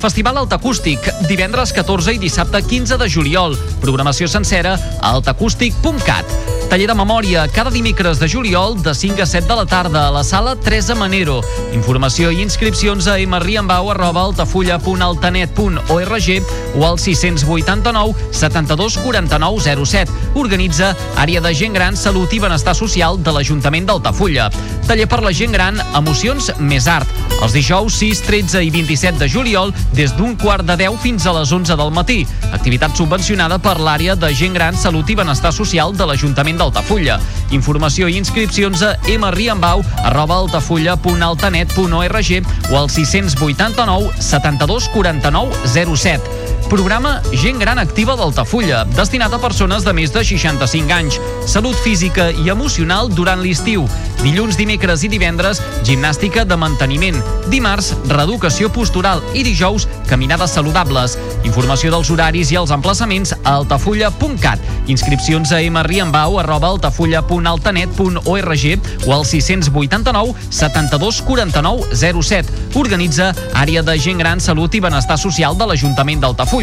Festival Altacústic, divendres 14 i dissabte 15 de juliol. Programació sencera a altacústic.cat. Taller de memòria, cada dimecres de juliol de 5 a 7 de la tarda a la sala Teresa Manero. Informació i inscripcions a mriambau arroba altafulla.altanet.org o al 689 72 49 07. Organitza Àrea de Gent Gran, Salut i Benestar Social de l'Ajuntament d'Altafulla. Taller per la gent gran, Emocions més art. Els dijous 6, 13 i 27 de juliol des d'un quart de 10 fins a les 11 del matí. Activitat subvencionada per l'àrea de gent gran, salut i benestar social de l'Ajuntament d'Altafulla. Informació i inscripcions a mriambau arroba altafulla.altanet.org o al 689 72 49 07. Programa Gent Gran Activa d'Altafulla, destinat a persones de més de 65 anys. Salut física i emocional durant l'estiu. Dilluns, dimecres i divendres, gimnàstica de manteniment. Dimarts, reeducació postural i dijous, caminades saludables. Informació dels horaris i els emplaçaments a altafulla.cat. Inscripcions a mriambau arroba altafulla.altanet.org o al 689 72 49 07. Organitza Àrea de Gent Gran, Salut i Benestar Social de l'Ajuntament d'Altafulla.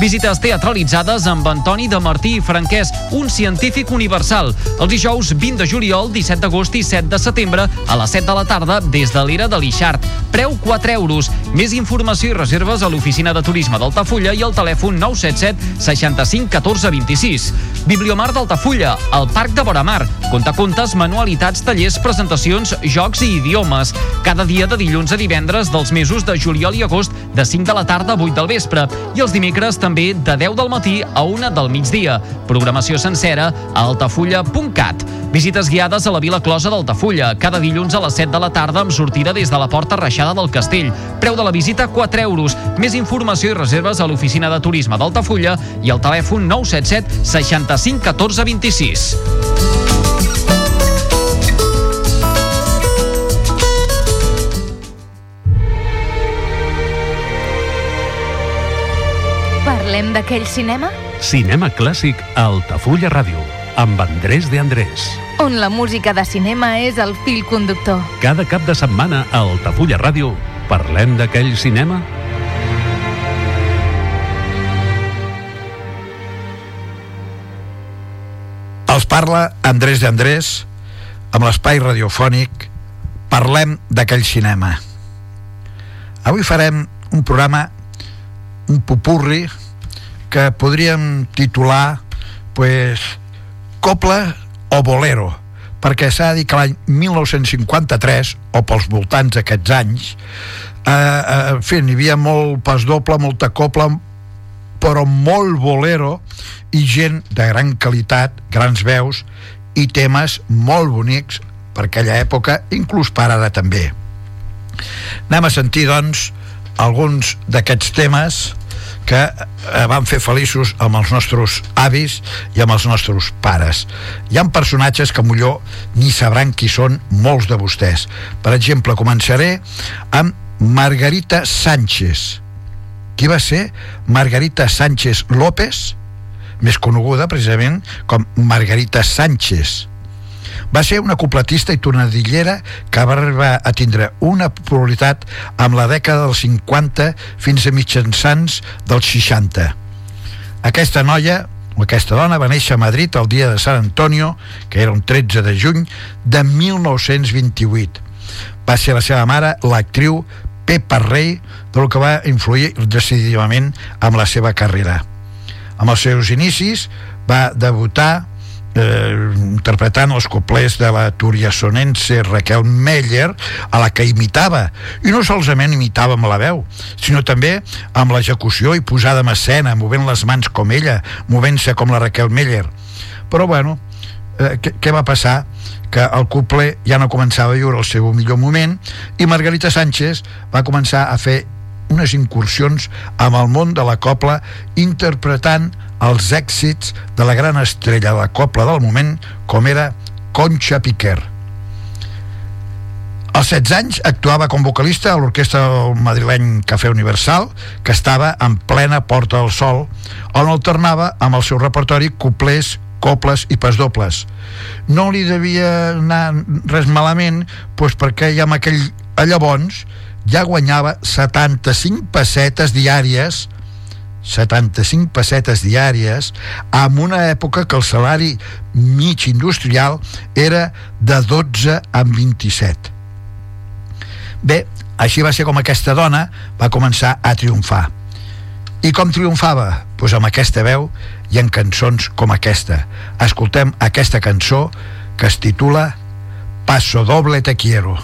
Visites teatralitzades amb Antoni de Martí i Franquès, un científic universal. Els dijous 20 de juliol, 17 d'agost i 7 de setembre a les 7 de la tarda des de l'era de l'Ixart. Preu 4 euros. Més informació i reserves a l'oficina de turisme d'Altafulla i al telèfon 977 65 14 26. Bibliomar d'Altafulla, al Parc de Boramar. Contacontes, manualitats, tallers, presentacions, jocs i idiomes. Cada dia de dilluns a divendres dels mesos de juliol i agost de 5 de la tarda a 8 del vespre i els dimecres també de 10 del matí a 1 del migdia. Programació sencera a altafulla.cat. Visites guiades a la Vila Closa d'Altafulla, cada dilluns a les 7 de la tarda amb sortida des de la Porta Reixada del Castell. Preu de la visita 4 euros. Més informació i reserves a l'oficina de turisme d'Altafulla i al telèfon 977 65 14 26. Parlem d'aquell cinema Cinema clàssic a Altafulla Ràdio, amb Andrés de Andrés. on la música de cinema és el fil conductor. Cada cap de setmana a Altafulla Ràdio parlem d'aquell cinema Els parla Andrés de Andrés amb l'espai radiofònic Parlem d'aquell cinema. Avui farem un programa, un pupurri, que podríem titular pues, Copla o Bolero, perquè s'ha de dir que l'any 1953, o pels voltants d'aquests anys, eh, eh, en fi, hi havia molt pas doble, molta copla, però molt bolero i gent de gran qualitat, grans veus i temes molt bonics per aquella època, inclús per ara també. Anem a sentir, doncs, alguns d'aquests temes que eh, van fer feliços amb els nostres avis i amb els nostres pares. Hi ha personatges que millor ni sabran qui són molts de vostès. Per exemple, començaré amb Margarita Sánchez. Qui va ser Margarita Sánchez López? més coneguda precisament com Margarita Sánchez. Va ser una copletista i tornadillera que va arribar a tindre una popularitat amb la dècada dels 50 fins a mitjançants dels 60. Aquesta noia o aquesta dona va néixer a Madrid el dia de Sant Antonio, que era un 13 de juny de 1928. Va ser la seva mare l'actriu Pepa Rey, del que va influir decididament amb la seva carrera. Amb els seus inicis va debutar eh, interpretant els coplers de la turiasonense Raquel Meller a la que imitava i no solament imitava amb la veu sinó també amb l'execució i posada en escena, movent les mans com ella movent-se com la Raquel Meller però bueno eh, què, què va passar? que el couple ja no començava a viure el seu millor moment i Margarita Sánchez va començar a fer unes incursions amb el món de la copla interpretant els èxits de la gran estrella de la copla del moment com era Concha Piquer. Als 16 anys actuava com vocalista a l'orquestra madrileny Cafè Universal, que estava en plena Porta del Sol, on alternava amb el seu repertori cuplers, coples i pasdobles. No li devia anar res malament, doncs perquè ja amb aquell a llavors ja guanyava 75 pessetes diàries 75 pessetes diàries en una època que el salari mig industrial era de 12 a 27 Bé, així va ser com aquesta dona va començar a triomfar. I com triomfava? Doncs amb aquesta veu i en cançons com aquesta. Escoltem aquesta cançó que es titula Paso doble te quiero.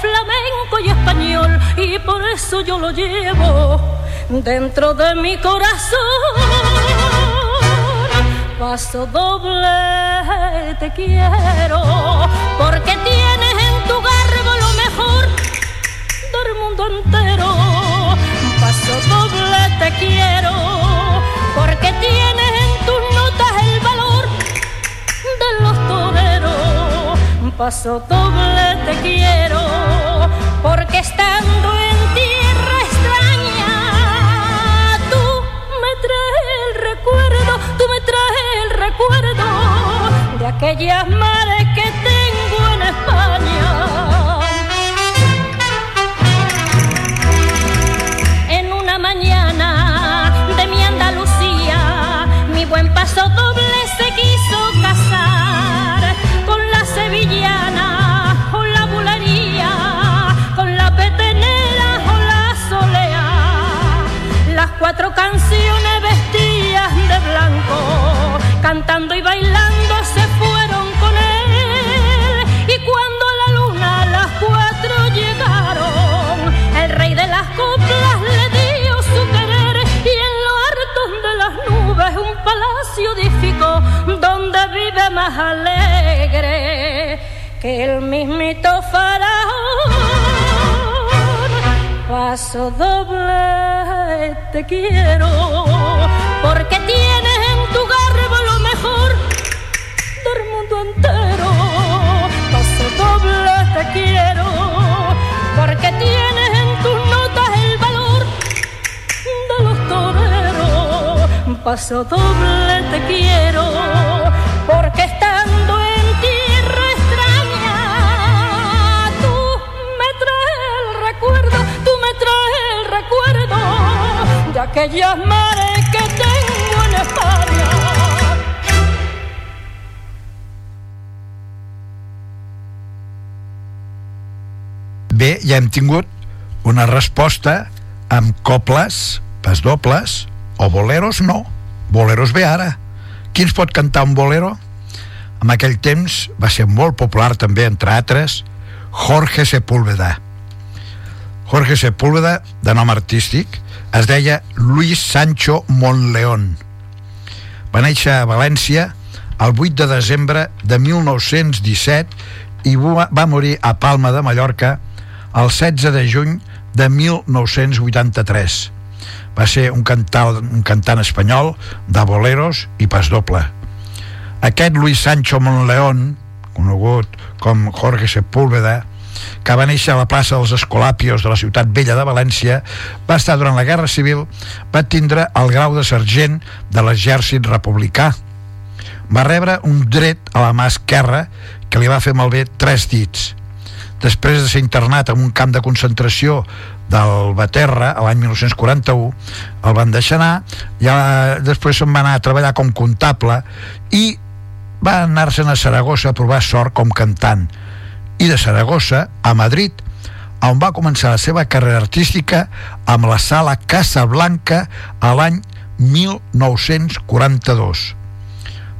Flamenco y español. Y por eso yo lo llevo dentro de mi corazón. Paso doble te quiero, porque tienes en tu garbo lo mejor del mundo entero. Paso doble te quiero, porque tienes Paso doble te quiero, porque estando en tierra extraña, tú me traes el recuerdo, tú me traes el recuerdo de aquellas mares cantando y bailando se fueron con él. Y cuando a la luna las cuatro llegaron, el rey de las coplas le dio su querer y en lo alto de las nubes un palacio edificó donde vive más alegre que el mismito faraón. Paso doble te quiero porque tienes doble te quiero, porque tienes en tus notas el valor de los toreros. Paso doble te quiero, porque estando en tierra extraña, tú me traes el recuerdo, tú me traes el recuerdo de aquellas mares Bé, ja hem tingut una resposta amb coples, pas dobles, o boleros no. Boleros ve ara. Qui ens pot cantar un bolero? En aquell temps va ser molt popular també, entre altres, Jorge Sepúlveda. Jorge Sepúlveda, de nom artístic, es deia Luis Sancho Montleón. Va néixer a València el 8 de desembre de 1917 i va morir a Palma de Mallorca el 16 de juny de 1983. Va ser un cantant, un cantant espanyol de boleros i pas doble. Aquest Luis Sancho Monleón, conegut com Jorge Sepúlveda, que va néixer a la plaça dels Escolapios de la ciutat vella de València, va estar durant la Guerra Civil, va tindre el grau de sergent de l'exèrcit republicà. Va rebre un dret a la mà esquerra que li va fer malbé tres dits. Després de ser internat en un camp de concentració del Baterra l'any 1941 el van deixar anar. Ja després se'n va anar a treballar com comptable i va anar-se'n a Saragossa a provar sort com cantant. I de Saragossa a Madrid on va començar la seva carrera artística amb la sala Casa Blanca a l'any 1942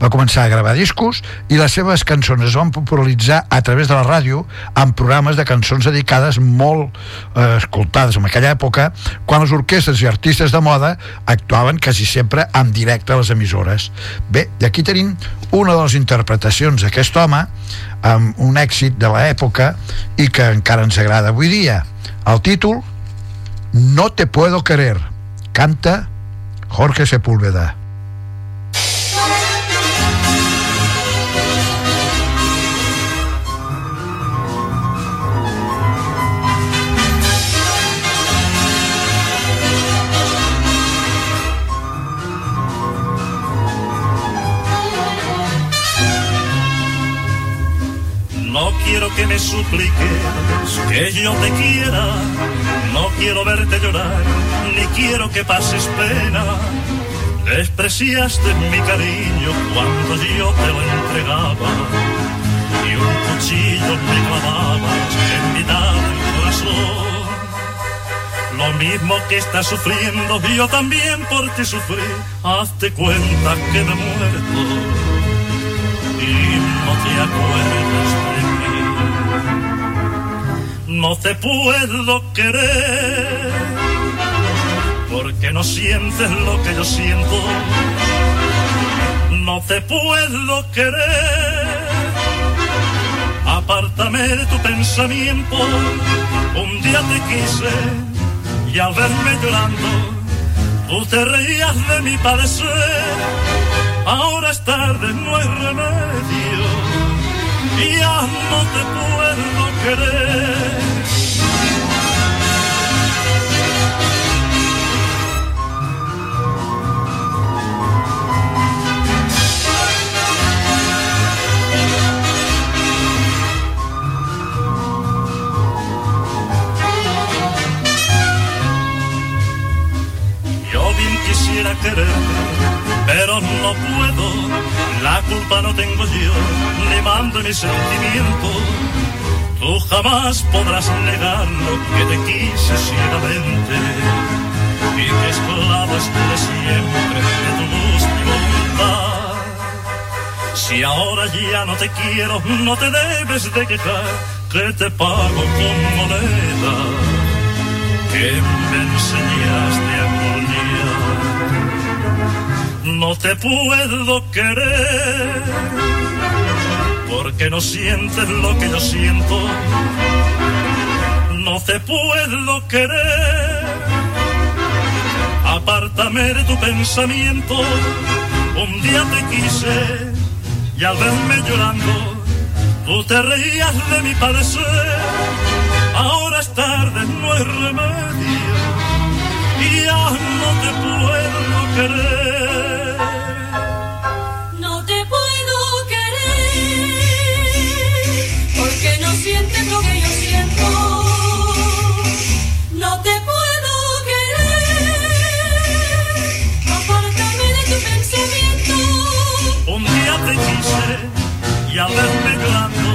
va començar a gravar discos i les seves cançons es van popularitzar a través de la ràdio amb programes de cançons dedicades molt eh, escoltades en aquella època quan les orquestres i artistes de moda actuaven quasi sempre en directe a les emissores. Bé, i aquí tenim una de les interpretacions d'aquest home amb un èxit de l'època i que encara ens agrada avui dia. El títol No te puedo querer canta Jorge Sepúlveda. Quiero que me supliques que yo te quiera. No quiero verte llorar, ni quiero que pases pena. Despreciaste mi cariño cuando yo te lo entregaba. Y un cuchillo me clavabas en mitad del corazón. Lo mismo que estás sufriendo, yo también por ti sufrí. Hazte cuenta que me he muerto y no te acuerdas. No te puedo querer porque no sientes lo que yo siento. No te puedo querer. Apártame de tu pensamiento. Un día te quise y al verme llorando, tú te reías de mi padecer. Ahora es tarde, no hay remedio. Ya no te puedo querer. Quisiera quererte, pero no puedo. La culpa no tengo yo, ni mando mi sentimiento. Tú jamás podrás negar lo que te quise ciegamente. Y que esclavo estuve siempre de tu luz y voluntad. Si ahora ya no te quiero, no te debes de quejar, que te pago con moneda que me enseñaste. No te puedo querer porque no sientes lo que yo siento. No te puedo querer. Apártame de tu pensamiento. Un día te quise y al verme llorando, tú te reías de mi padecer. Ahora es tarde, no hay remedio ya no te puedo querer. No te puedo querer porque no sientes lo que yo siento. No te puedo querer. Apártame de tu pensamiento. Un día te quise y al verme llorando,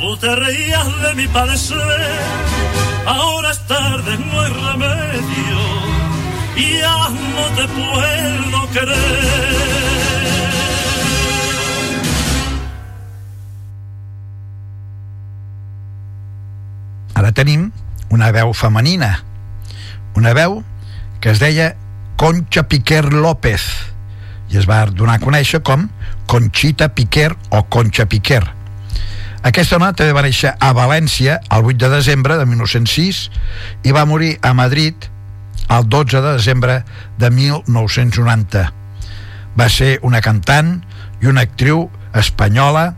tú te reías de mi padecer. Ahora es tarde, no hay remedio ya no te puedo querer. Ara tenim una veu femenina, una veu que es deia Concha Piquer López i es va donar a conèixer com Conchita Piquer o Concha Piquer. Aquesta dona també va néixer a València el 8 de desembre de 1906 i va morir a Madrid el 12 de desembre de 1990. Va ser una cantant i una actriu espanyola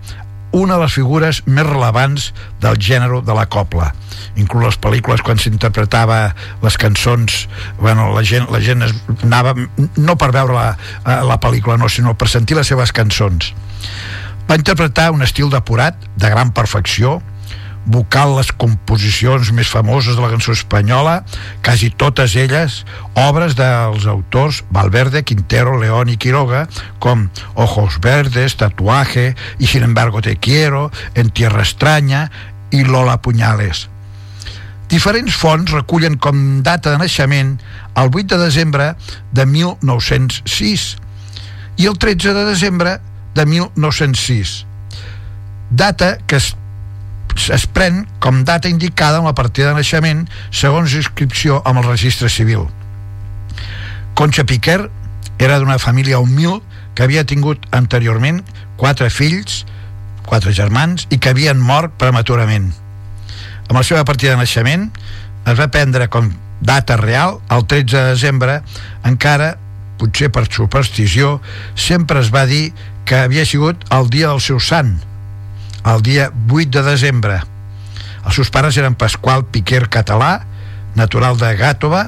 una de les figures més relevants del gènere de la copla inclús les pel·lícules quan s'interpretava les cançons bueno, la, gent, la gent anava no per veure la, eh, la pel·lícula no, sinó per sentir les seves cançons va interpretar un estil depurat de gran perfecció vocal les composicions més famoses de la cançó espanyola, quasi totes elles obres dels autors Valverde, Quintero, León i Quiroga, com Ojos Verdes, Tatuaje, y sin embargo te quiero, En tierra extraña i Lola Puñales. Diferents fonts recullen com data de naixement el 8 de desembre de 1906 i el 13 de desembre de 1906 data que es, es pren com data indicada en la partida de naixement segons inscripció amb el registre civil. Concha Piquer era d'una família humil que havia tingut anteriorment quatre fills, quatre germans, i que havien mort prematurament. Amb la seva partida de naixement es va prendre com data real el 13 de desembre, encara, potser per superstició, sempre es va dir que havia sigut el dia del seu sant, el dia 8 de desembre. Els seus pares eren Pasqual Piquer Català, natural de Gàtova,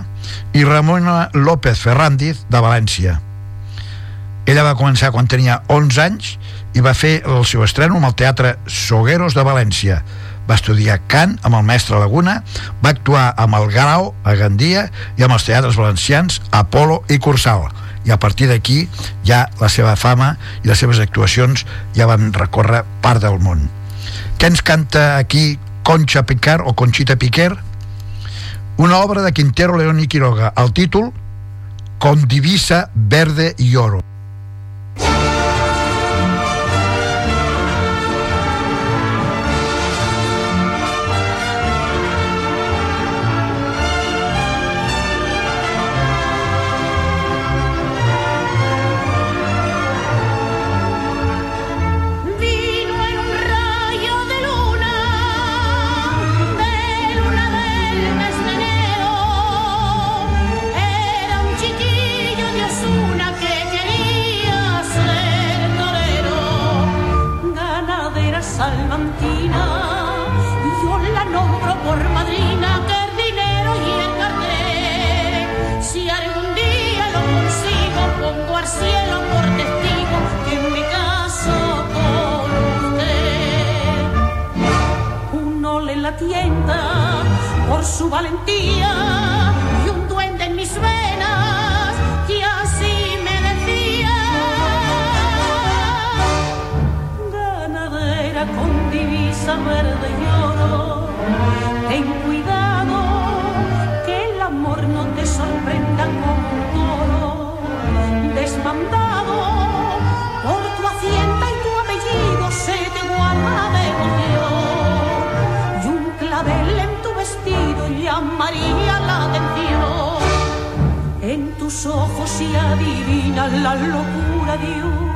i Ramona López Ferrandiz, de València. Ella va començar quan tenia 11 anys i va fer el seu estreno amb el Teatre Sogueros de València. Va estudiar cant amb el mestre Laguna, va actuar amb el Grau a Gandia i amb els teatres valencians Apolo i Cursal i a partir d'aquí ja la seva fama i les seves actuacions ja van recórrer part del món. Què ens canta aquí Concha Piquer o Conchita Piquer? Una obra de Quintero, León i Quiroga. El títol Con divisa verde y oro. su valentía y un duende en mis venas y así me decía ganadera con divisa verde y oro María la atención. En tus ojos se adivina la locura de un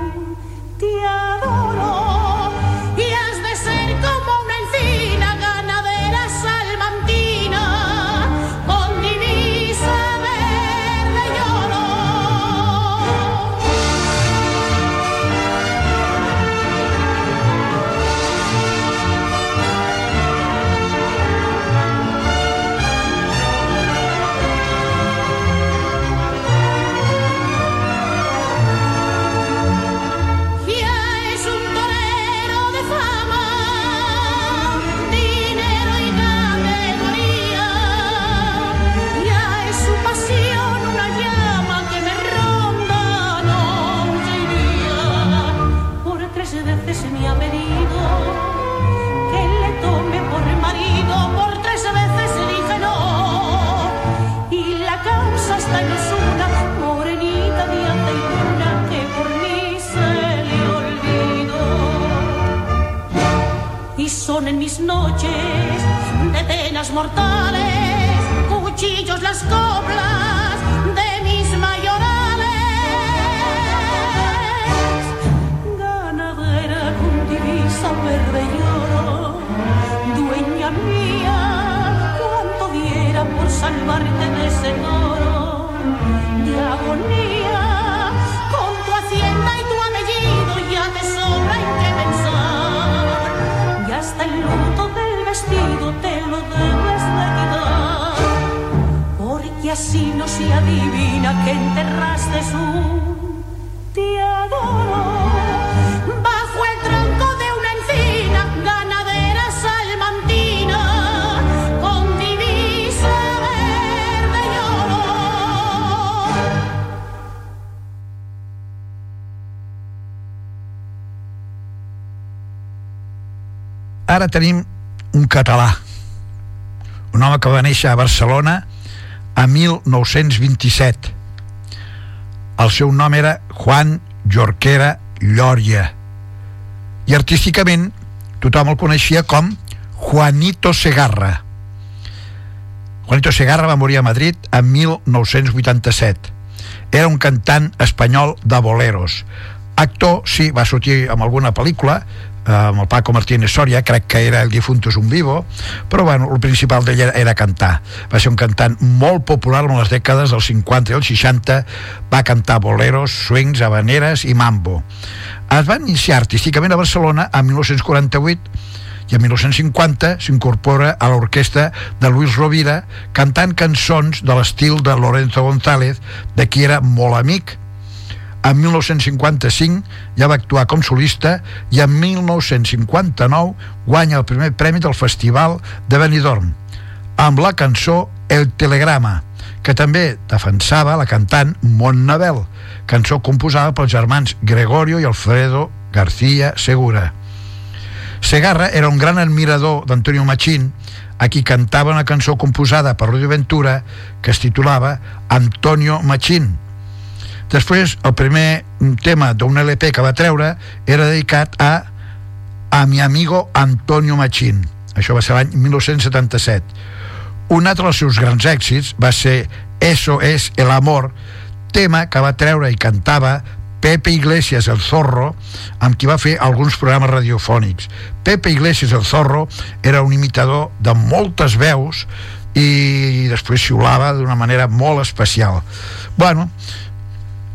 mortales, cuchillos las coplas de mis mayorales. Ganadera con divisa verde oro, dueña mía, cuánto diera por salvarte de ese oro de agonía. y así no se adivina que enterraste su te adoro. Bajo el tronco de una encina ganadera salmantina con divisa verde y oro. Ara tenim un català un home que va néixer a Barcelona a 1927. El seu nom era Juan Jorquera Llòria i artísticament tothom el coneixia com Juanito Segarra. Juanito Segarra va morir a Madrid en 1987. Era un cantant espanyol de boleros. Actor, sí, va sortir en alguna pel·lícula, amb el Paco Martínez Soria, crec que era el difuntus un vivo, però bueno, el principal d'ell era cantar. Va ser un cantant molt popular en les dècades dels 50 i els 60, va cantar boleros, swings, habaneres i mambo. Es va iniciar artísticament a Barcelona en 1948 i en 1950 s'incorpora a l'orquestra de Luis Rovira cantant cançons de l'estil de Lorenzo González, de qui era molt amic. En 1955 ja va actuar com solista i en 1959 guanya el primer premi del Festival de Benidorm amb la cançó El Telegrama, que també defensava la cantant Montnabel, cançó composada pels germans Gregorio i Alfredo García Segura. Segarra era un gran admirador d'Antonio Machín, a qui cantava una cançó composada per Rudy Ventura que es titulava Antonio Machín. Després, el primer tema d'un LP que va treure era dedicat a a mi amigo Antonio Machín. Això va ser l'any 1977. Un altre dels seus grans èxits va ser Eso es el amor, tema que va treure i cantava Pepe Iglesias el Zorro, amb qui va fer alguns programes radiofònics. Pepe Iglesias el Zorro era un imitador de moltes veus i després xiulava d'una manera molt especial. Bueno,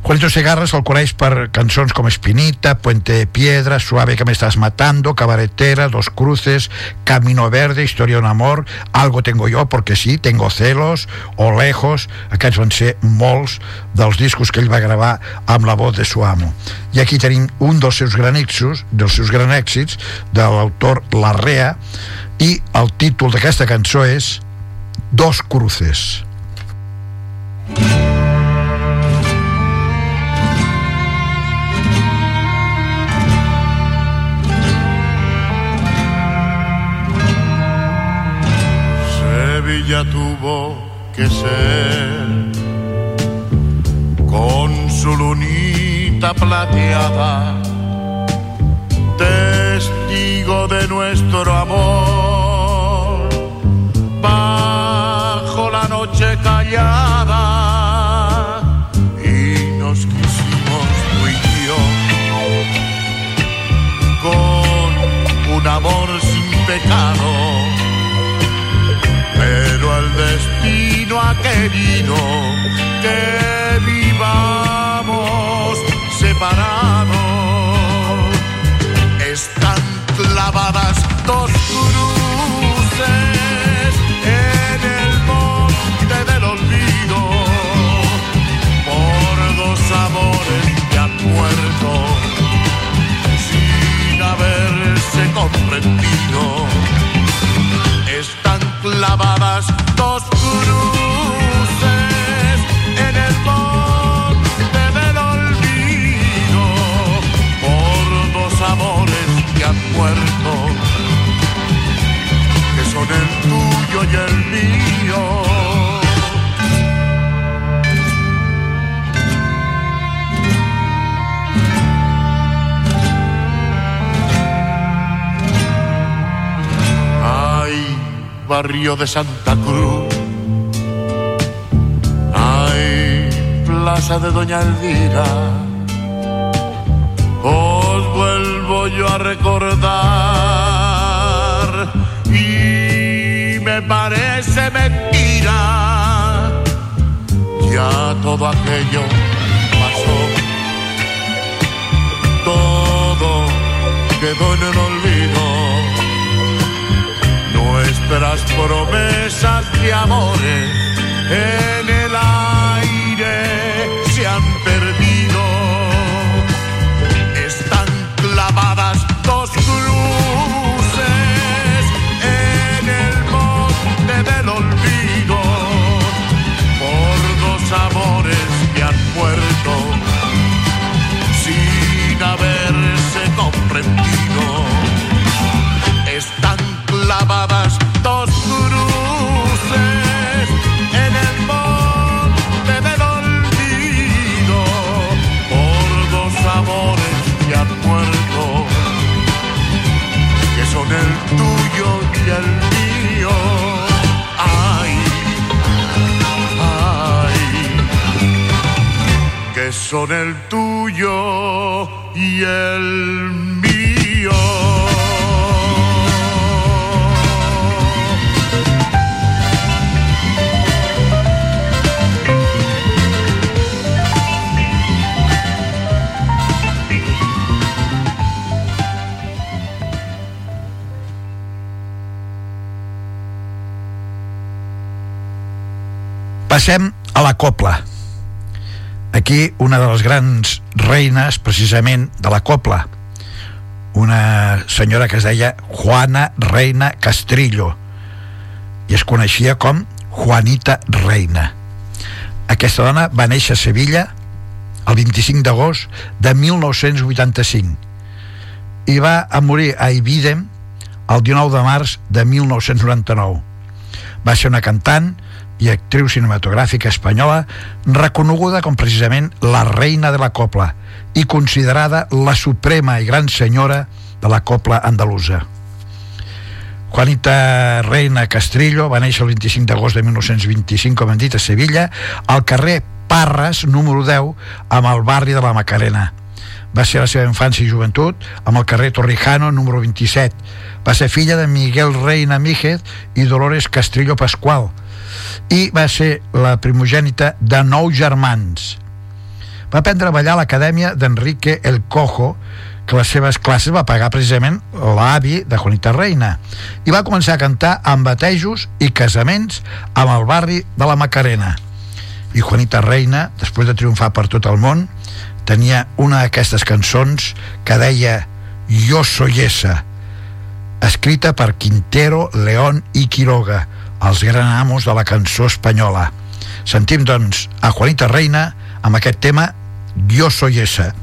Juanito Segarra se'l coneix per cançons com Espinita, Puente de Piedra, Suave que me estás matando, Cabaretera, Dos Cruces, Camino Verde, Historia de un amor, Algo tengo yo porque sí, Tengo celos, o Lejos, aquests van ser molts dels discos que ell va gravar amb la voz de su amo. I aquí tenim un dels seus gran èxits, dels seus gran èxits, de l'autor Larrea, i el títol d'aquesta cançó és Dos Cruces. Sevilla tuvo que ser. Con su lunita plateada, testigo de nuestro amor, bajo la noche callada que vivamos separados. Están clavadas dos cruces en el monte del olvido por dos amores que han muerto sin haberse comprendido están clavadas tuyo y el mío. Ay, barrio de Santa Cruz. Ay, plaza de Doña Elvira. Os vuelvo yo a recordar parece mentira. Ya todo aquello pasó. Todo quedó en el olvido nuestras promesas de amores en son el tuyo y el mío. Passem a la copla. Aquí una de les grans reines, precisament, de la copla. Una senyora que es deia Juana Reina Castrillo i es coneixia com Juanita Reina. Aquesta dona va néixer a Sevilla el 25 d'agost de 1985 i va a morir a Ibidem el 19 de març de 1999. Va ser una cantant i actriu cinematogràfica espanyola reconeguda com precisament la reina de la copla i considerada la suprema i gran senyora de la copla andalusa. Juanita Reina Castrillo va néixer el 25 d'agost de 1925, com hem dit, a Sevilla, al carrer Parres, número 10, amb el barri de la Macarena. Va ser la seva infància i joventut amb el carrer Torrijano, número 27. Va ser filla de Miguel Reina Míjez i Dolores Castrillo Pascual, i va ser la primogènita de nou germans. Va aprendre a ballar a l'acadèmia d'Enrique El Cojo, que les seves classes va pagar precisament l'avi de Juanita Reina i va començar a cantar amb batejos i casaments amb el barri de la Macarena i Juanita Reina, després de triomfar per tot el món tenia una d'aquestes cançons que deia Jo soy esa escrita per Quintero, León i Quiroga els gran amos de la cançó espanyola. Sentim, doncs, a Juanita Reina amb aquest tema Jo soy esa.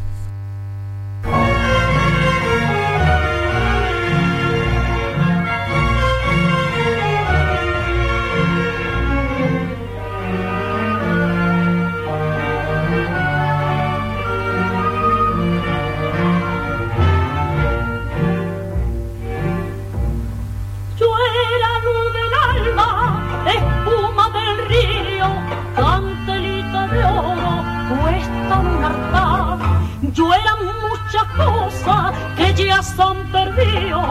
Han perdido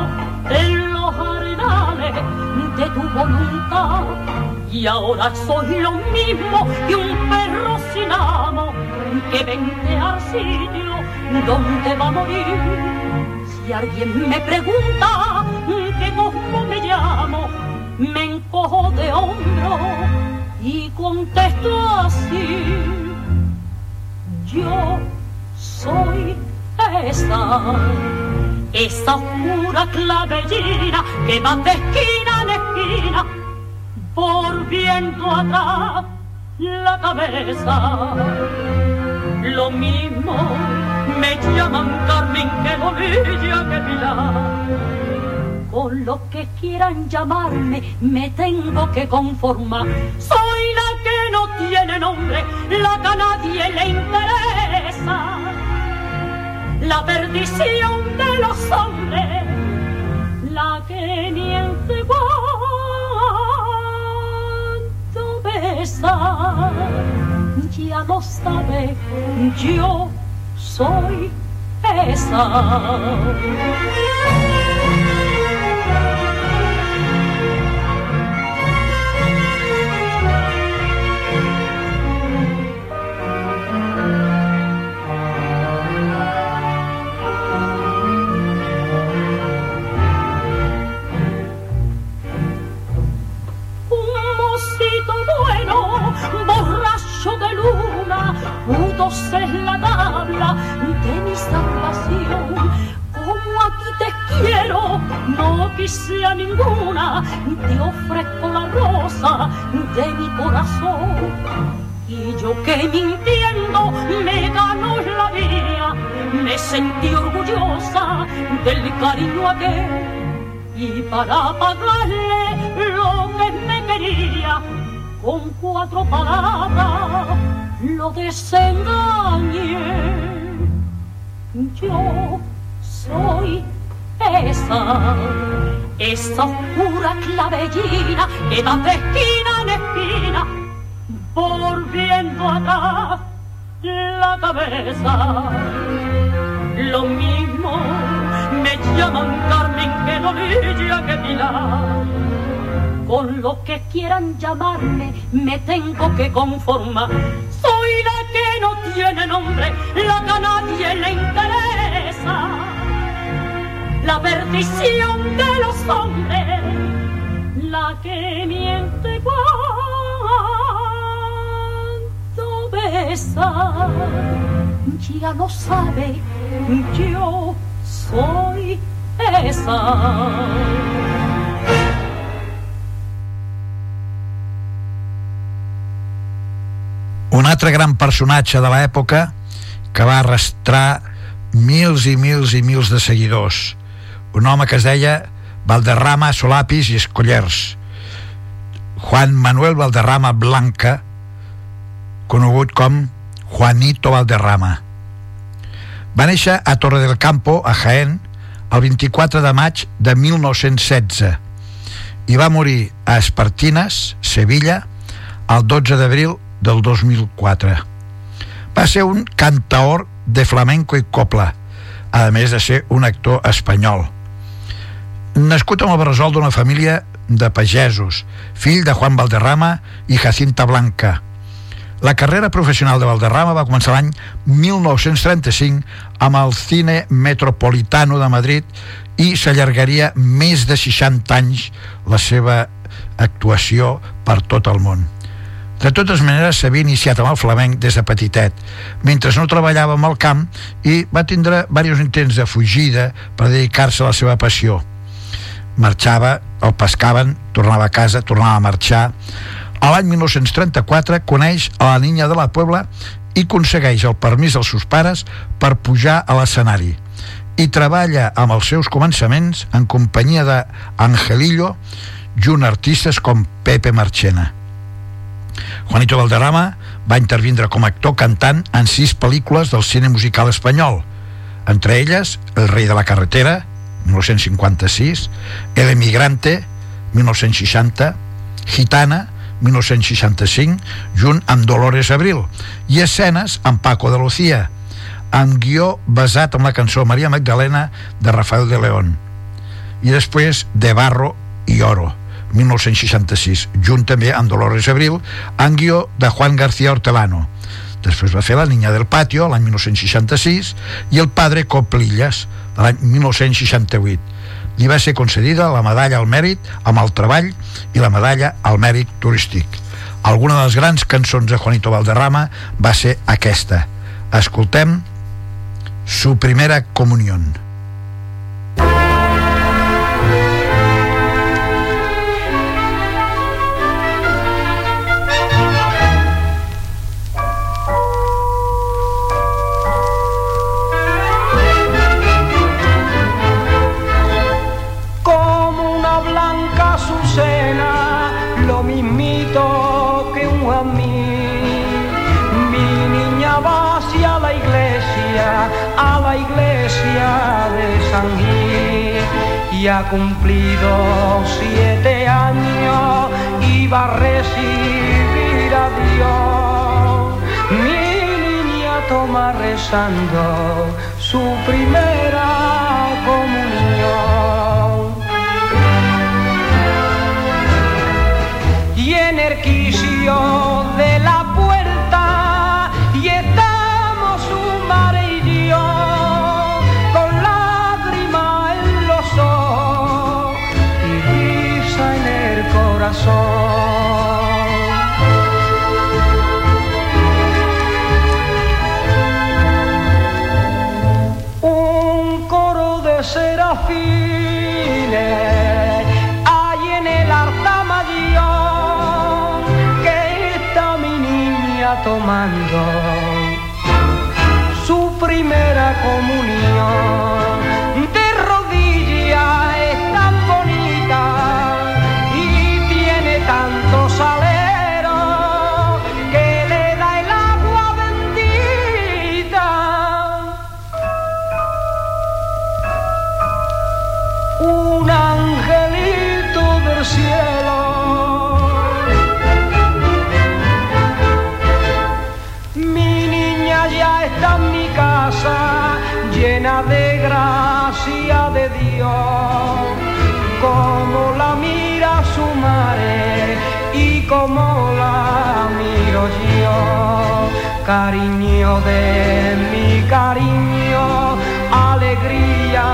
en los arenales de tu voluntad. Y ahora soy lo mismo que un perro sin amo que vente al sitio donde va a morir. Si alguien me pregunta que cómo me llamo, me encojo de hombro y contesto así. Yo soy esa, esa oscura clavellina que va de esquina en esquina, volviendo atrás la cabeza. Lo mismo me llaman Carmen que Bolilla que Pilar. Con lo que quieran llamarme me tengo que conformar. Soy la que no tiene nombre, la que a nadie le interesa. La perdición de los hombres, la que ni en cuanto besa. Ya lo sabe, yo soy esa. Luna, putos es la tabla de mi salvación. Como aquí te quiero, no quise a ninguna, te ofrezco la rosa de mi corazón. Y yo que mintiendo me ganó la vida, me sentí orgullosa del cariño aquel y para pagarle lo que me quería, con cuatro palabras lo desengañé. Yo soy esa, esa oscura clavellina que va de esquina en esquina, volviendo atrás la cabeza. Lo mismo me llaman Carmen que Novilla que Pilar. Con lo que quieran llamarme me tengo que conformar. Soy la que no tiene nombre, la que a nadie le interesa. La perdición de los hombres, la que miente cuando besa. Ya lo sabe, yo soy esa. Un altre gran personatge de l'època que va arrastrar mils i mils i mils de seguidors. Un home que es deia Valderrama, Solapis i Escollers. Juan Manuel Valderrama Blanca, conegut com Juanito Valderrama. Va néixer a Torre del Campo, a Jaén, el 24 de maig de 1916 i va morir a Espartines, Sevilla, el 12 d'abril del 2004. Va ser un cantaor de flamenco i copla, a més de ser un actor espanyol. Nascut amb el bressol d'una família de pagesos, fill de Juan Valderrama i Jacinta Blanca. La carrera professional de Valderrama va començar l'any 1935 amb el Cine Metropolitano de Madrid i s'allargaria més de 60 anys la seva actuació per tot el món. De totes maneres, s'havia iniciat amb el flamenc des de petitet, mentre no treballava amb el camp i va tindre diversos intents de fugida per dedicar-se a la seva passió. Marxava, el pescaven, tornava a casa, tornava a marxar. A l'any 1934 coneix a la niña de la Puebla i aconsegueix el permís dels seus pares per pujar a l'escenari i treballa amb els seus començaments en companyia d'Angelillo junt a artistes com Pepe Marchena. Juanito Valderrama va intervindre com a actor cantant en sis pel·lícules del cine musical espanyol, entre elles El rei de la carretera, 1956, El emigrante, 1960, Gitana, 1965, junt amb Dolores Abril, i escenes amb Paco de Lucía, amb guió basat en la cançó Maria Magdalena de Rafael de León. I després De Barro i Oro, 1966, junt també amb Dolores Abril, en guió de Juan García Hortelano. Després va fer La niña del patio, l'any 1966, i El padre Coplillas, de l'any 1968. Li va ser concedida la medalla al mèrit amb el treball i la medalla al mèrit turístic. Alguna de les grans cançons de Juanito Valderrama va ser aquesta. Escoltem Su primera comunión. Y ha cumplido siete años y va a recibir a Dios. Mi niña toma rezando su primera comunión. y en el quicio de un coro de serafines hay en el altar mayor que está mi niña tomando su primera comunión como la miro yo, cariño de mi cariño, alegría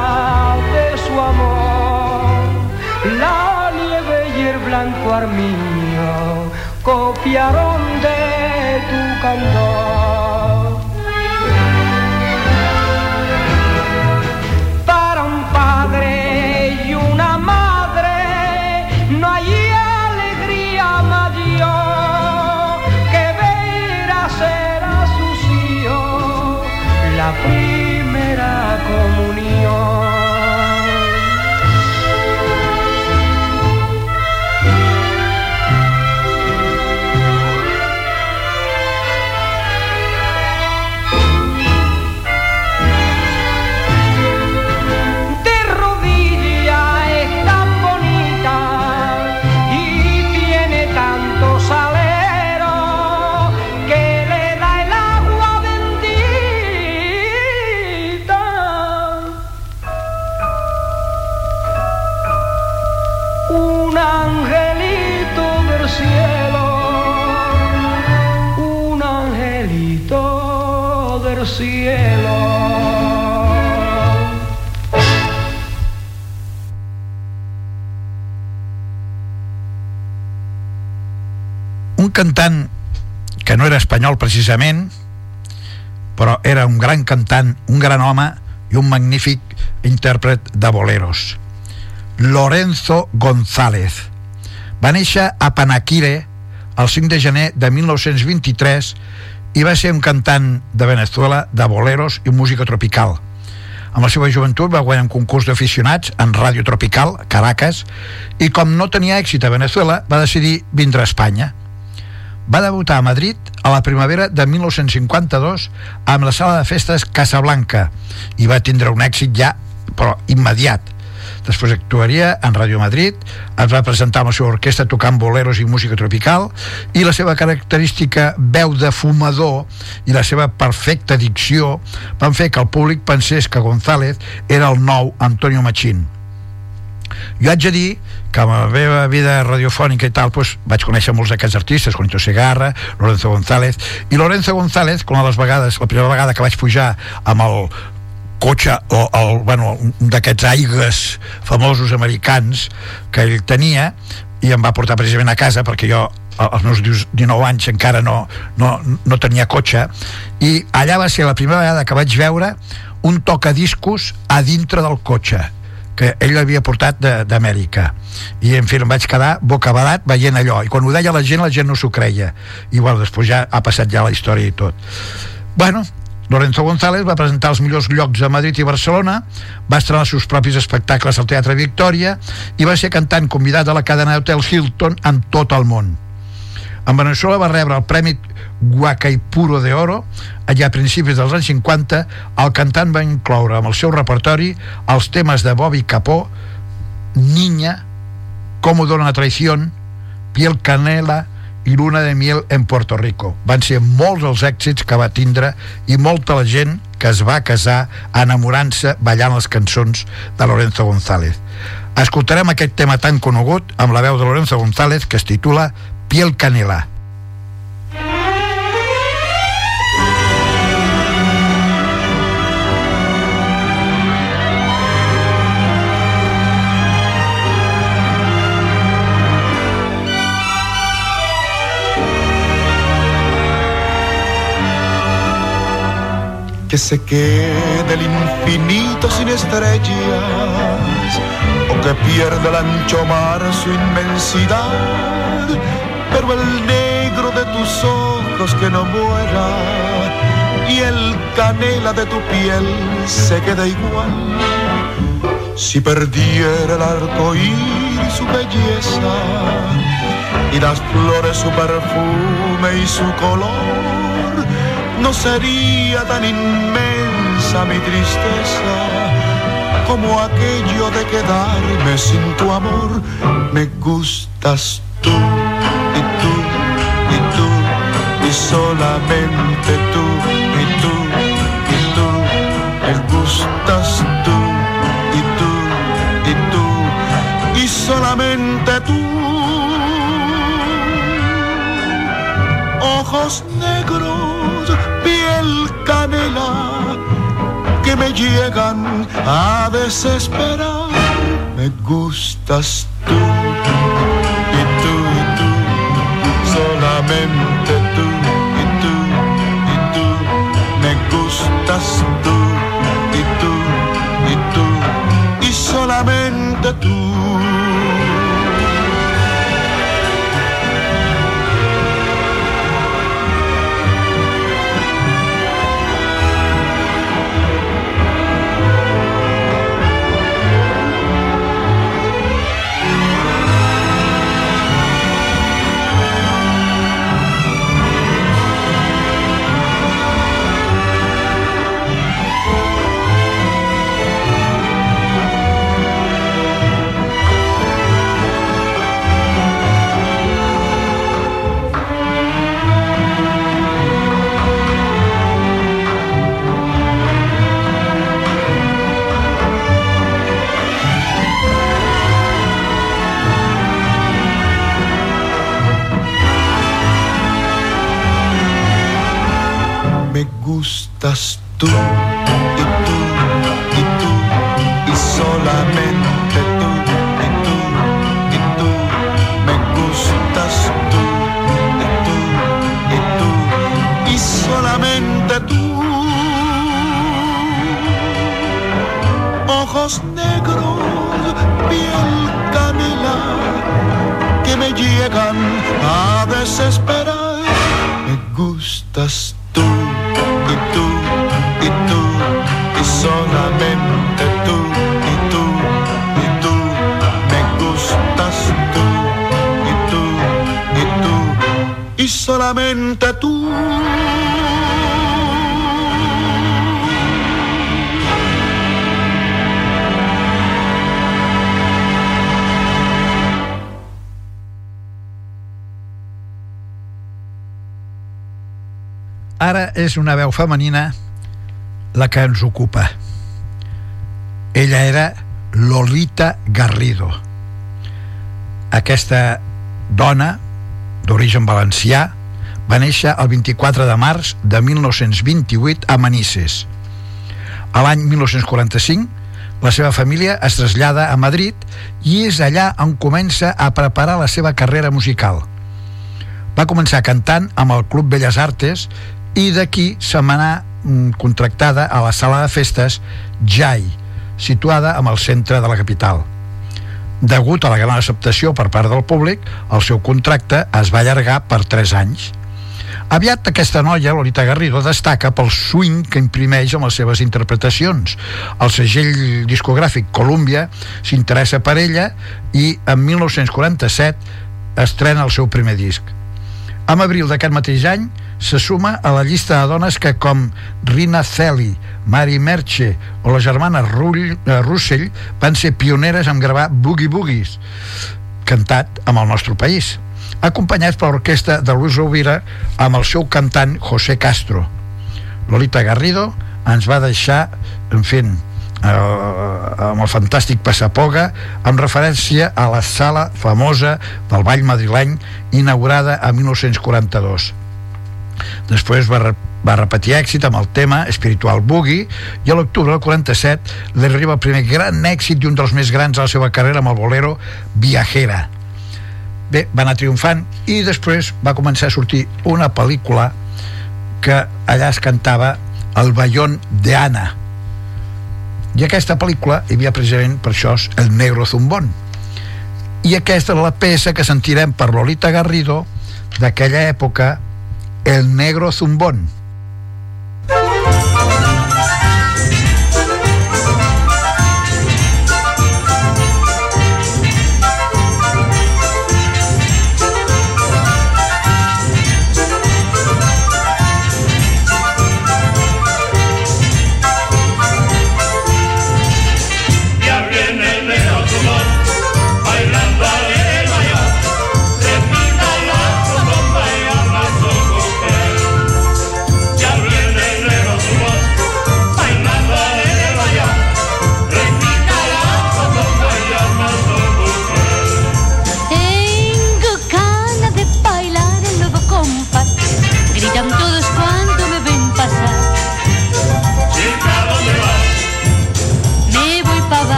de su amor, la nieve y el blanco armiño copiaron de tu candor. Cantant que no era espanyol precisament però era un gran cantant un gran home i un magnífic intèrpret de boleros. Lorenzo González. Va néixer a Panaquire el 5 de gener de 1923 i va ser un cantant de Venezuela de boleros i música tropical. Amb la seva joventut va guanyar un concurs d'aficionats en Ràdio Tropical, Caracas, i com no tenia èxit a Venezuela, va decidir vindre a Espanya. Va debutar a Madrid a la primavera de 1952 amb la sala de festes Casablanca i va tindre un èxit ja, però immediat. Després actuaria en Ràdio Madrid, es va presentar amb la seva orquestra tocant boleros i música tropical i la seva característica veu de fumador i la seva perfecta dicció van fer que el públic pensés que González era el nou Antonio Machín. Jo haig de dir que amb la meva vida radiofònica i tal doncs, vaig conèixer molts d'aquests artistes Juanito Segarra, Lorenzo González i Lorenzo González, una de les vegades la primera vegada que vaig pujar amb el cotxe o el, bueno, d'aquests aigues famosos americans que ell tenia i em va portar precisament a casa perquè jo als meus 19 anys encara no, no, no tenia cotxe i allà va ser la primera vegada que vaig veure un tocadiscos a dintre del cotxe que ell l'havia portat d'Amèrica. I en fi em vaig quedar bocabadat veient allò. I quan ho deia la gent la gent no s'ho creia. I bueno, després ja ha passat ja la història i tot. Bueno, Lorenzo González va presentar els millors llocs a Madrid i Barcelona, va estrenar els seus propis espectacles al Teatre Victòria i va ser cantant convidat a la cadena d'Hotel Hilton en tot el món. En Venezuela va rebre el Premi Guacaipuro de Oro allà a principis dels anys 50 el cantant va incloure amb el seu repertori els temes de Bobby Capó Niña Cómo dona traición Piel Canela i Luna de Miel en Puerto Rico. Van ser molts els èxits que va tindre i molta la gent que es va casar enamorant-se ballant les cançons de Lorenzo González. Escoltarem aquest tema tan conegut amb la veu de Lorenzo González que es titula Piel Canela. que se quede el infinito sin estrellas o que pierda el ancho mar su inmensidad, pero el negro de tus ojos que no muera y el canela de tu piel se queda igual. Si perdiera el arco iris su belleza y las flores su perfume y su color, no sería tan inmensa mi tristeza como aquello de quedarme sin tu amor. Me gustas tú y tú y tú y solamente tú y tú y tú. Me gustas tú y tú y tú y solamente tú. ojos negros, piel canela, que me llegan a desesperar. Me gustas tú, solamente tú, y tú, y tú, me gustas tú, y tú, y tú, y solamente tú. És una veu femenina la que ens ocupa. Ella era Lolita Garrido. Aquesta dona, d'origen valencià, va néixer el 24 de març de 1928 a Manises. A l'any 1945, la seva família es trasllada a Madrid i és allà on comença a preparar la seva carrera musical. Va començar cantant amb el Club Belles Artes i d'aquí se m'anà mm, contractada a la sala de festes Jai, situada en el centre de la capital. Degut a la gran acceptació per part del públic, el seu contracte es va allargar per 3 anys. Aviat aquesta noia, Lolita Garrido, destaca pel swing que imprimeix amb les seves interpretacions. El segell discogràfic Columbia s'interessa per ella i en 1947 estrena el seu primer disc. En abril d'aquest mateix any se suma a la llista de dones que com Rina Celi, Mary Merche o la germana Rull, eh, Russell van ser pioneres en gravar Boogie Boogies, cantat amb el nostre país, acompanyats per l'orquestra de Luis Rovira amb el seu cantant José Castro. Lolita Garrido ens va deixar, en fi, eh, amb el fantàstic Passapoga amb referència a la sala famosa del Ball madrileny inaugurada a 1942 després va, re va repetir èxit amb el tema Espiritual Boogie i a l'octubre del 47 li arriba el primer gran èxit i un dels més grans de la seva carrera amb el bolero Viajera. Bé, va anar triomfant i després va començar a sortir una pel·lícula que allà es cantava El Bayón de Ana. I aquesta pel·lícula hi havia precisament per això El Negro Zumbón. I aquesta és la peça que sentirem per Lolita Garrido d'aquella època El Negro Zumbón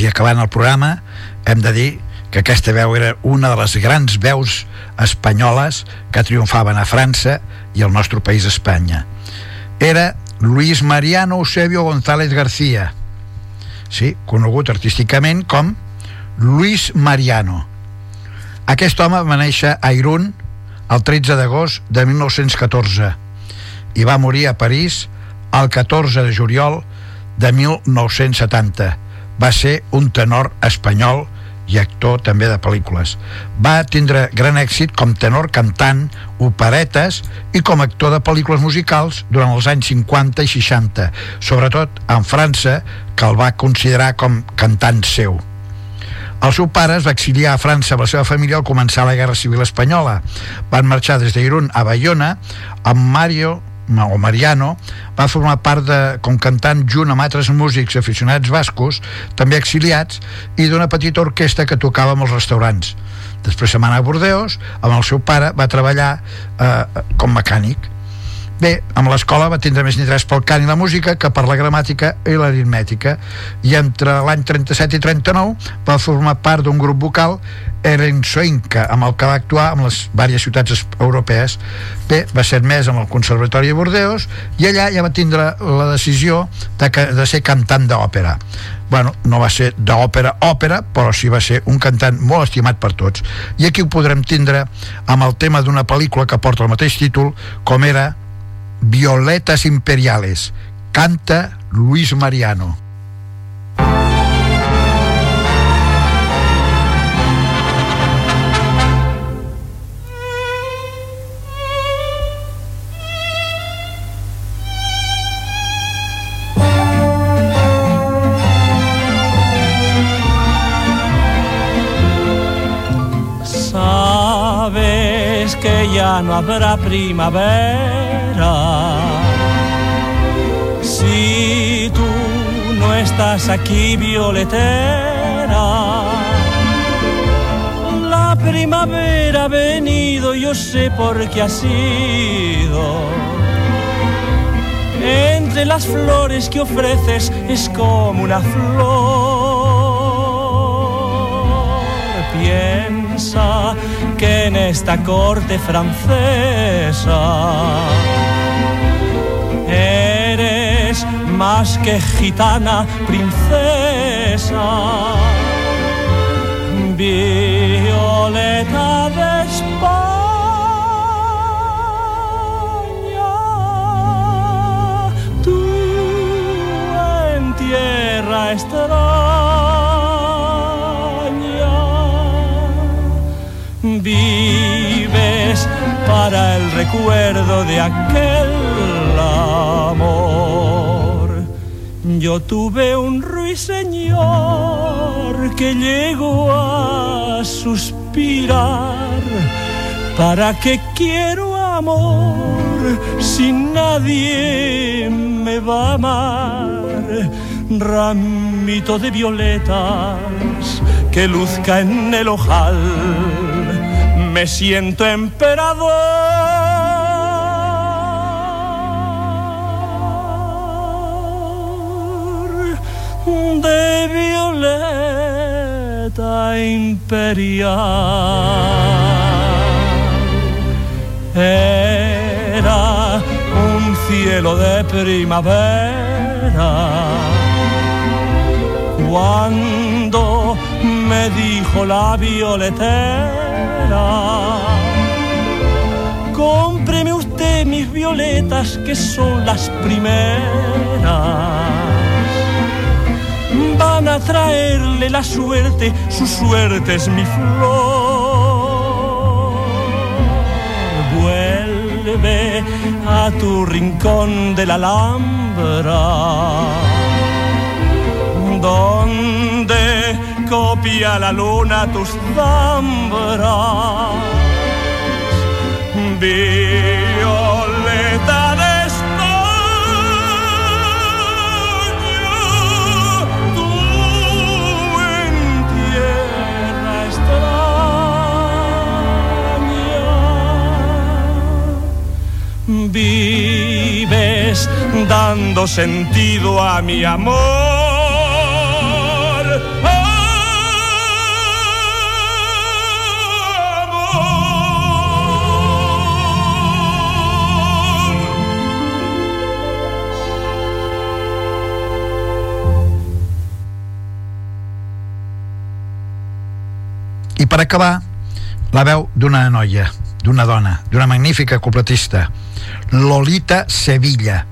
quasi acabant el programa, hem de dir que aquesta veu era una de les grans veus espanyoles que triomfaven a França i al nostre país Espanya. Era Luis Mariano Eusebio González García, sí, conegut artísticament com Luis Mariano. Aquest home va néixer a Irún el 13 d'agost de 1914 i va morir a París el 14 de juliol de 1970. Va ser un tenor espanyol i actor també de pel·lícules. Va tindre gran èxit com tenor cantant, operetes i com actor de pel·lícules musicals durant els anys 50 i 60, sobretot en França, que el va considerar com cantant seu. El seu pare es va exiliar a França amb la seva família al començar la Guerra Civil Espanyola. Van marxar des d'Irún a Bayona amb Mario o Mariano va formar part de, com cantant junt amb altres músics aficionats bascos, també exiliats, i d'una petita orquestra que tocava amb els restaurants. Després se'n va anar a Bordeus, amb el seu pare va treballar eh, com mecànic. Bé, amb l'escola va tindre més interès pel cant i la música que per la gramàtica i l'aritmètica i entre l'any 37 i 39 va formar part d'un grup vocal Erensoinca, amb el que va actuar amb les diverses ciutats europees. Bé, va ser més amb el Conservatori de Bordeus i allà ja va tindre la decisió de, que, de ser cantant d'òpera. Bueno, no va ser d'òpera, òpera, però sí va ser un cantant molt estimat per tots. I aquí ho podrem tindre amb el tema d'una pel·lícula que porta el mateix títol, com era Violetas Imperiales. Canta Luis Mariano. Sabes que ya no habrá primavera estás aquí, violetera. La primavera ha venido, yo sé por qué ha sido. Entre las flores que ofreces es como una flor. Piensa que en esta corte francesa más que gitana, princesa. Violeta de España, tú en tierra extraña vives para el recuerdo de aquel amor. Yo tuve un ruiseñor que llegó a suspirar. ¿Para qué quiero amor si nadie me va a amar? Ramito de violetas que luzca en el ojal. Me siento emperador de violeta imperial. Era un cielo de primavera cuando me dijo la violetera, cómpreme usted mis violetas que son las primeras. Van a traerle la suerte, su suerte es mi flor. Vuelve a tu rincón de la Alhambra donde copia la luna tus zambras. vives dando sentido a mi amor. Per acabar, la veu d'una noia, d'una dona, d'una magnífica copletista, Lolita Sevilla,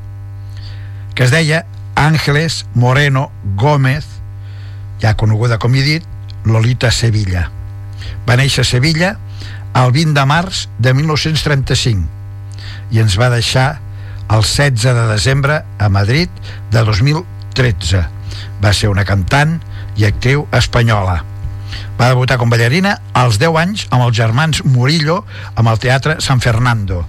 que es deia Ángeles Moreno Gómez, ja coneguda com he dit, Lolita Sevilla. Va néixer a Sevilla el 20 de març de 1935 i ens va deixar el 16 de desembre a Madrid de 2013. Va ser una cantant i actriu espanyola. Va debutar com ballarina als 10 anys amb els germans Murillo amb el Teatre San Fernando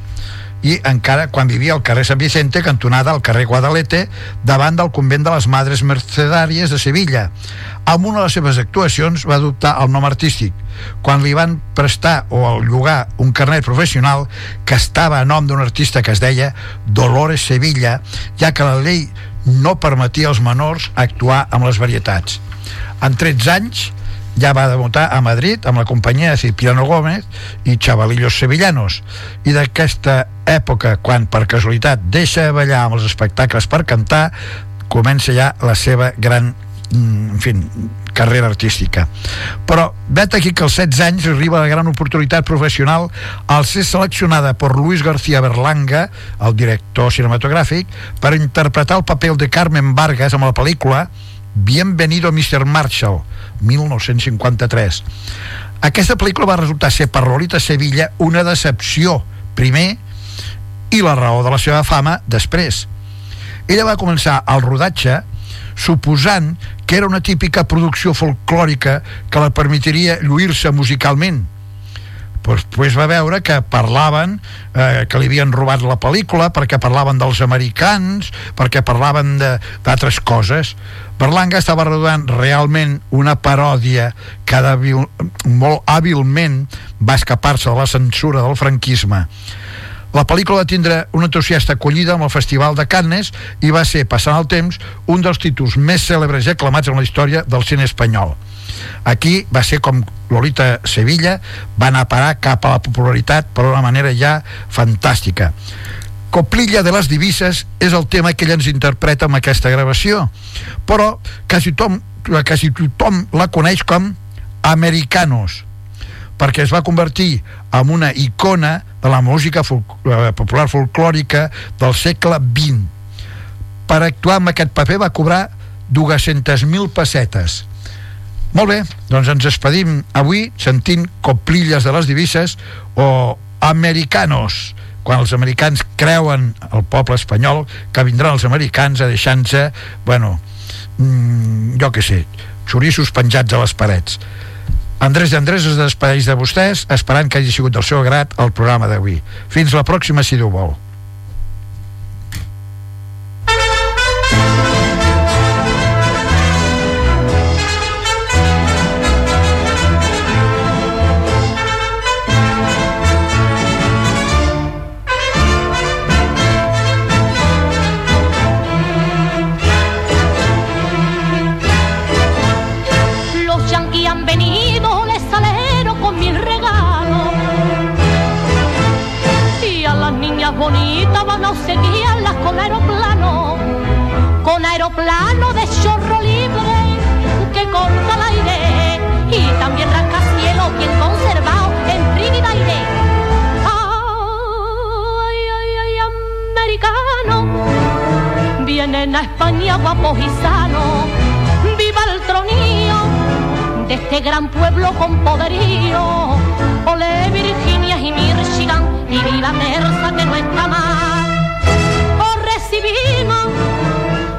i encara quan vivia al carrer Sant Vicente, cantonada al carrer Guadalete, davant del convent de les Madres Mercedàries de Sevilla. Amb una de les seves actuacions va adoptar el nom artístic. Quan li van prestar o llogar un carnet professional que estava a nom d'un artista que es deia Dolores Sevilla, ja que la llei no permetia als menors actuar amb les varietats. En 13 anys ja va debutar a Madrid amb la companyia de Cipriano Gómez i Chavalillos Sevillanos i d'aquesta època quan per casualitat deixa de ballar amb els espectacles per cantar comença ja la seva gran mm, en fi, carrera artística però vet aquí que als 16 anys arriba la gran oportunitat professional al ser seleccionada per Luis García Berlanga el director cinematogràfic per interpretar el paper de Carmen Vargas amb la pel·lícula Bienvenido Mr. Marshall 1953 aquesta pel·lícula va resultar ser per Lolita Sevilla una decepció primer i la raó de la seva fama després. Ella va començar el rodatge suposant que era una típica producció folclòrica que la permetiria lluir-se musicalment. Pues, pues va veure que parlaven eh, que li havien robat la pel·lícula perquè parlaven dels americans perquè parlaven d'altres coses Berlanga estava rodant realment una paròdia que de, molt hàbilment va escapar-se de la censura del franquisme la pel·lícula va tindre una entusiasta acollida amb el Festival de Cannes i va ser, passant el temps, un dels títols més cèlebres i aclamats en la història del cine espanyol. Aquí va ser com Lolita Sevilla va anar a parar cap a la popularitat per una manera ja fantàstica. Coplilla de les divises és el tema que ella ens interpreta amb aquesta gravació, però quasi tothom, quasi tothom la coneix com Americanos, perquè es va convertir en una icona de la música fol eh, popular folclòrica del segle XX. Per actuar amb aquest paper va cobrar 200.000 pessetes. Molt bé, doncs ens despedim avui sentint coplilles de les divises o americanos, quan els americans creuen el poble espanyol que vindran els americans a deixar-se, bueno, mmm, jo què sé, xorissos penjats a les parets. Andrés Andrés es despedeix de vostès esperant que hagi sigut del seu agrat el programa d'avui. Fins la pròxima, si Déu vol. Vienen a España guapos y sanos. Viva el tronío de este gran pueblo con poderío. Ole Virginia y Michigan y viva Terza que no está mal. Os recibimos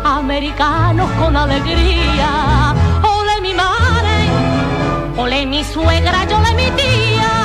americanos con alegría. Ole mi madre, ole mi suegra, yo ole mi tía.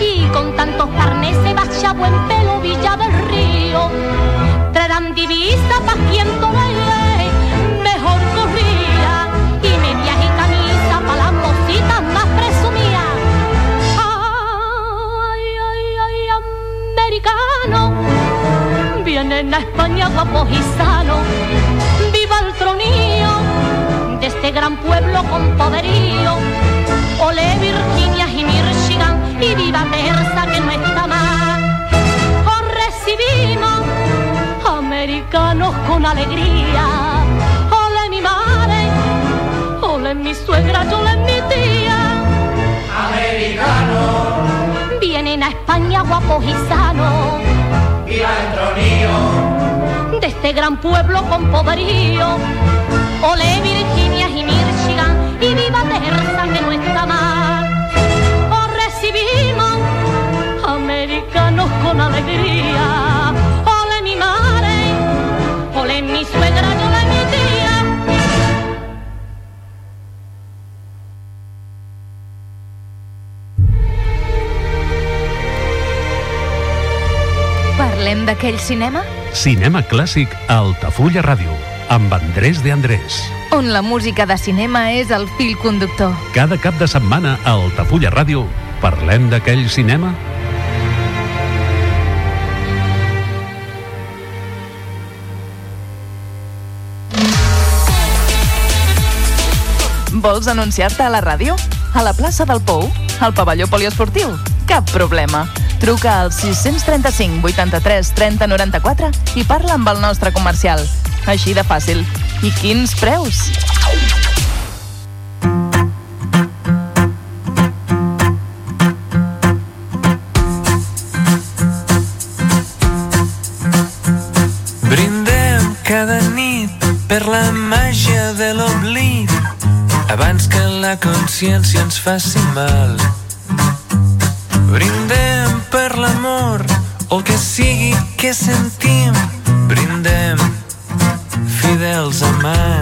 Y con tantos carnes se vaya buen pelo Villa del Río. Traerán divisa pa' quien tolere mejor corría. Y medias y camisa pa' las mositas más presumidas. Ay, ay, ay, Vienen a España guapos y gran pueblo con poderío. Ole Virginia y Michigan y viva Terza que no está más. Os recibimos americanos con alegría. Ole mi madre, ole mi suegra, ole mi tía. Americano, Vienen a España guapos y sanos. viva el tronío. De este gran pueblo con poderío. Ole Virginia y Michigan y viva Terza que no está más. Os recibimos americanos con alegría. Ole mi madre, ole mi suegra, y ole mi tía. Parlem d'aquell cinema Cinema clàssic a Altafulla Ràdio, amb Andrés de Andrés. on la música de cinema és el fil conductor. Cada cap de setmana a Altafulla Ràdio parlem d'aquell cinema Vols anunciar-te a la ràdio? A la plaça del Pou? Al pavelló poliesportiu? Cap problema. Truca al 635 83 30 94 i parla amb el nostre comercial. Així de fàcil. I quins preus? Brindem cada nit per la màgia de l'oblit abans que la consciència ens faci mal. Brindem per l'amor o que sigui que sentim. Brindem fidels amants.